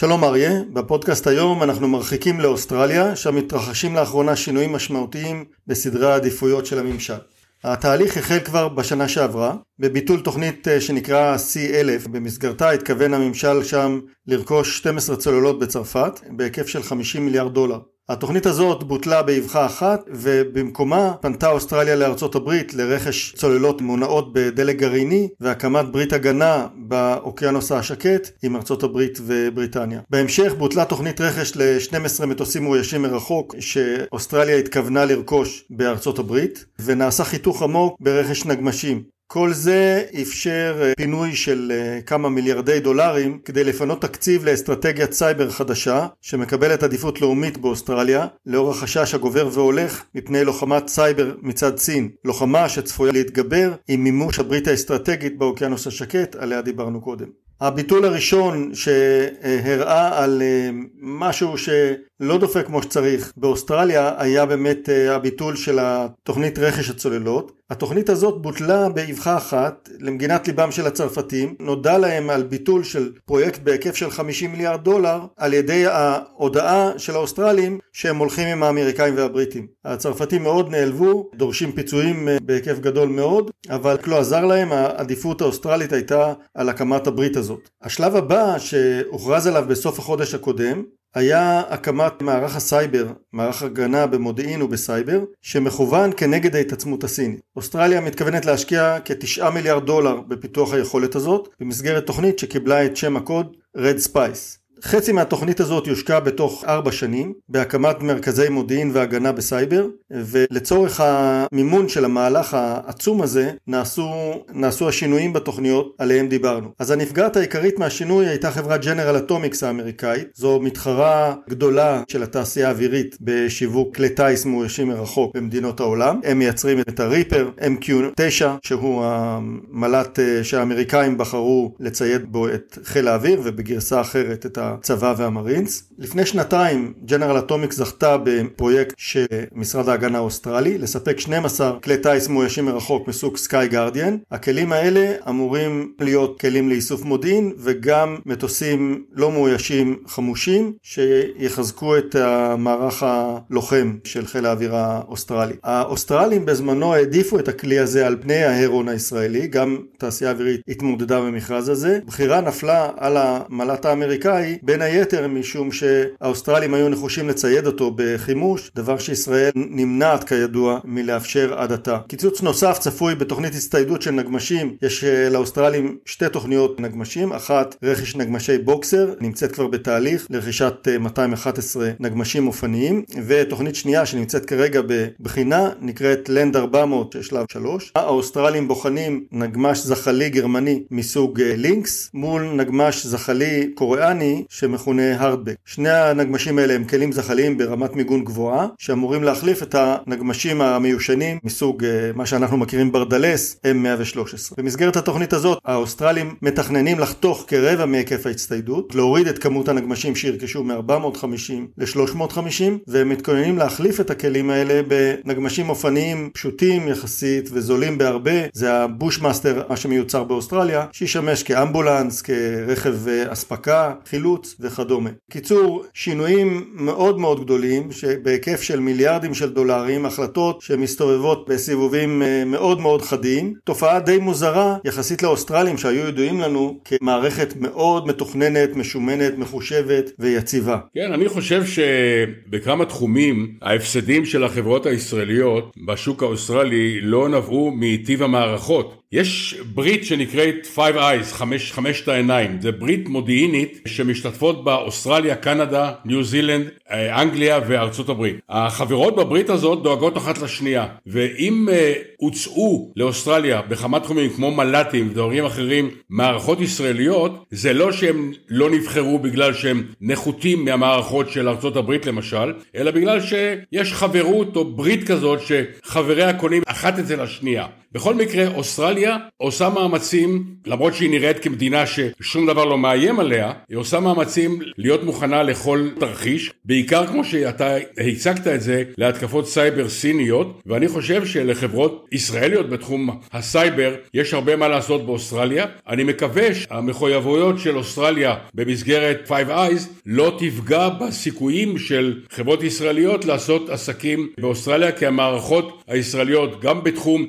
שלום אריה, בפודקאסט היום אנחנו מרחיקים לאוסטרליה, שם מתרחשים לאחרונה שינויים משמעותיים בסדרי העדיפויות של הממשל. התהליך החל כבר בשנה שעברה, בביטול תוכנית אה, שנקרא C1000, במסגרתה התכוון הממשל שם לרכוש 12 צוללות בצרפת, בהיקף של 50 מיליארד דולר. התוכנית הזאת בוטלה באבחה אחת ובמקומה פנתה אוסטרליה לארצות הברית לרכש צוללות מונעות בדלק גרעיני והקמת ברית הגנה באוקיינוס השקט עם ארצות הברית ובריטניה. בהמשך בוטלה תוכנית רכש ל-12 מטוסים מאוישים מרחוק שאוסטרליה התכוונה לרכוש בארצות הברית ונעשה חיתוך עמוק ברכש נגמשים. כל זה אפשר אה, פינוי של אה, כמה מיליארדי דולרים כדי לפנות תקציב לאסטרטגיית סייבר חדשה שמקבלת עדיפות לאומית באוסטרליה לאור החשש הגובר והולך מפני לוחמת סייבר מצד סין. לוחמה שצפויה להתגבר עם מימוש הברית האסטרטגית באוקיינוס השקט עליה דיברנו קודם. הביטול הראשון שהראה על אה, משהו שלא דופק כמו שצריך באוסטרליה היה באמת הביטול של התוכנית רכש הצוללות התוכנית הזאת בוטלה באבחה אחת למגינת ליבם של הצרפתים, נודע להם על ביטול של פרויקט בהיקף של 50 מיליארד דולר על ידי ההודעה של האוסטרלים שהם הולכים עם האמריקאים והבריטים. הצרפתים מאוד נעלבו, דורשים פיצויים אה, בהיקף גדול מאוד, אבל לא עזר להם, העדיפות האוסטרלית הייתה על הקמת הברית הזאת. השלב הבא שהוכרז עליו בסוף החודש הקודם היה הקמת מערך הסייבר, מערך הגנה במודיעין ובסייבר, שמכוון כנגד ההתעצמות הסינית. אוסטרליה מתכוונת להשקיע כתשעה מיליארד דולר בפיתוח היכולת הזאת, במסגרת תוכנית שקיבלה את שם הקוד Red Spice. חצי מהתוכנית הזאת יושקע בתוך ארבע שנים בהקמת מרכזי מודיעין והגנה בסייבר ולצורך המימון של המהלך העצום הזה נעשו, נעשו השינויים בתוכניות עליהם דיברנו. אז הנפגעת העיקרית מהשינוי הייתה חברת ג'נרל אטומיקס האמריקאית זו מתחרה גדולה של התעשייה האווירית בשיווק כלי טיס מאוישים מרחוק במדינות העולם הם מייצרים את הריפר MQ9 שהוא המל"ט אה, שהאמריקאים בחרו לצייד בו את חיל האוויר ובגרסה אחרת את ה... הצבא והמרינס. לפני שנתיים ג'נרל אטומיקס זכתה בפרויקט של משרד ההגנה האוסטרלי לספק 12 כלי טיס מאוישים מרחוק מסוג SkyGuardian. הכלים האלה אמורים להיות כלים לאיסוף מודיעין וגם מטוסים לא מאוישים חמושים שיחזקו את המערך הלוחם של חיל האוויר האוסטרלי. האוסטרלים בזמנו העדיפו את הכלי הזה על פני ההרון הישראלי, גם תעשייה אווירית התמודדה במכרז הזה. בחירה נפלה על המל"ט האמריקאי בין היתר משום שהאוסטרלים היו נחושים לצייד אותו בחימוש, דבר שישראל נמנעת כידוע מלאפשר עד עתה. קיצוץ נוסף צפוי בתוכנית הצטיידות של נגמשים, יש אה, לאוסטרלים שתי תוכניות נגמשים, אחת רכש נגמשי Boxer, נמצאת כבר בתהליך לרכישת 211 אה, נגמשים אופניים, ותוכנית שנייה שנמצאת כרגע בבחינה נקראת Land 400 שלב 3. האוסטרלים בוחנים נגמש זחלי גרמני מסוג אה, Lynx מול נגמש זחלי קוריאני שמכונה ה Redback. שני הנגמשים האלה הם כלים זחליים ברמת מיגון גבוהה שאמורים להחליף את הנגמשים המיושנים מסוג אה, מה שאנחנו מכירים ברדלס M113. במסגרת התוכנית הזאת האוסטרלים מתכננים לחתוך כרבע מהיקף ההצטיידות, להוריד את כמות הנגמשים שירכשו מ-450 ל-350 והם מתכוננים להחליף את הכלים האלה בנגמשים אופניים פשוטים יחסית וזולים בהרבה, זה הבושמאסטר מה שמיוצר באוסטרליה, שישמש כאמבולנס, כרכב אה, אספקה, חילוץ חוץ וכדומה. קיצור, שינויים מאוד מאוד גדולים שבהיקף של מיליארדים של דולרים, החלטות שמסתובבות בסיבובים אה, מאוד מאוד חדים, תופעה די מוזרה יחסית לאוסטרלים שהיו ידועים לנו כמערכת מאוד מתוכננת, משומנת, מחושבת ויציבה. כן, אני חושב שבכמה תחומים ההפסדים של החברות הישראליות בשוק האוסטרלי לא נבעו מטיב המערכות. יש ברית שנקראת Five Eyes, חמש, חמשת העיניים, זה ברית מודיעינית שמשתתפות בה אוסטרליה, קנדה, ניו זילנד, אה, אנגליה וארצות הברית. החברות בברית הזאת דואגות אחת לשנייה, ואם uh, הוצאו לאוסטרליה בכמה תחומים כמו מל"טים ודברים אחרים מערכות ישראליות, זה לא שהם לא נבחרו בגלל שהם נחותים מהמערכות של ארצות הברית למשל, אלא בגלל שיש חברות או ברית כזאת שחבריה קונים אחת אצל השנייה. בכל מקרה, אוסטרליה עושה מאמצים, למרות שהיא נראית כמדינה ששום דבר לא מאיים עליה, היא עושה מאמצים להיות מוכנה לכל תרחיש, בעיקר כמו שאתה הצגת את זה, להתקפות סייבר סיניות, ואני חושב שלחברות ישראליות בתחום הסייבר יש הרבה מה לעשות באוסטרליה. אני מקווה שהמחויבויות של אוסטרליה במסגרת Five Eyes לא תפגע בסיכויים של חברות ישראליות לעשות עסקים באוסטרליה, כי המערכות הישראליות גם בתחום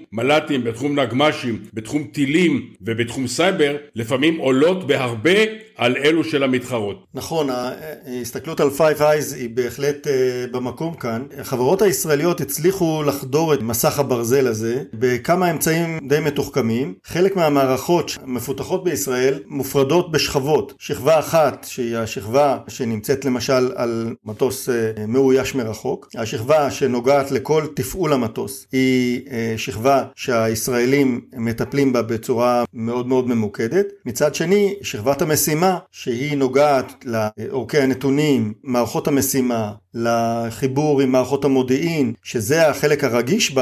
מל"טים, בתחום נגמ"שים, בתחום טילים ובתחום סייבר, לפעמים עולות בהרבה על אלו של המתחרות. נכון, ההסתכלות על Five Eyes היא בהחלט אה, במקום כאן. החברות הישראליות הצליחו לחדור את מסך הברזל הזה בכמה אמצעים די מתוחכמים. חלק מהמערכות המפותחות בישראל מופרדות בשכבות. שכבה אחת שהיא השכבה שנמצאת למשל על מטוס אה, מאויש מרחוק. השכבה שנוגעת לכל תפעול המטוס היא אה, שכבה שהישראלים מטפלים בה בצורה מאוד מאוד ממוקדת. מצד שני, שכבת המשימה שהיא נוגעת לאורכי הנתונים, מערכות המשימה, לחיבור עם מערכות המודיעין, שזה החלק הרגיש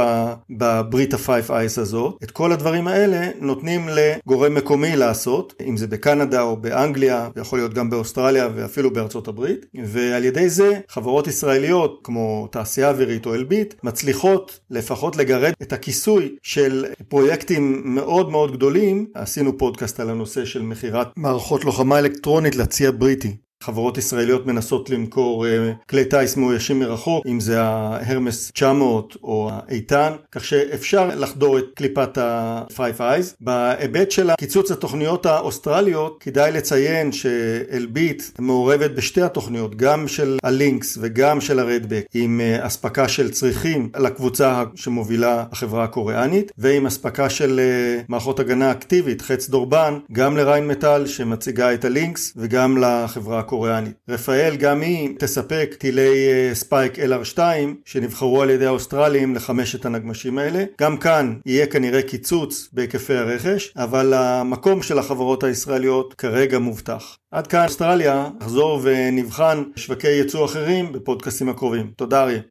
בברית ה-Five Eyes הזאת. את כל הדברים האלה נותנים לגורם מקומי לעשות, אם זה בקנדה או באנגליה, זה יכול להיות גם באוסטרליה ואפילו בארצות הברית, ועל ידי זה חברות ישראליות כמו תעשייה אווירית או אלביט מצליחות לפחות לגרד את הכיסוי של פרויקטים מאוד מאוד גדולים. עשינו פודקאסט על הנושא של מכירת מערכות לוחמה אלקטרונית לצי הבריטי. חברות ישראליות מנסות למכור uh, כלי טיס מאוישים מרחוק, אם זה ההרמס 900 או האיתן, כך שאפשר לחדור את קליפת ה-Five Eyes. בהיבט של קיצוץ התוכניות האוסטרליות, כדאי לציין שאלביט מעורבת בשתי התוכניות, גם של הלינקס וגם של הרדבק, עם uh, אספקה של צריכים לקבוצה שמובילה החברה הקוריאנית, ועם אספקה של uh, מערכות הגנה אקטיבית, חץ דורבן, גם לריין מטאל שמציגה את הלינקס וגם לחברה הקוריאנית. רפאל גם היא תספק טילי אה, Spike LR2 שנבחרו על ידי האוסטרלים לחמש את הנגמשים האלה. גם כאן יהיה כנראה קיצוץ בהיקפי הרכש, אבל המקום של החברות הישראליות כרגע מובטח. עד כאן אוסטרליה, נחזור ונבחן שווקי ייצוא אחרים בפודקאסטים הקרובים. תודה אריה.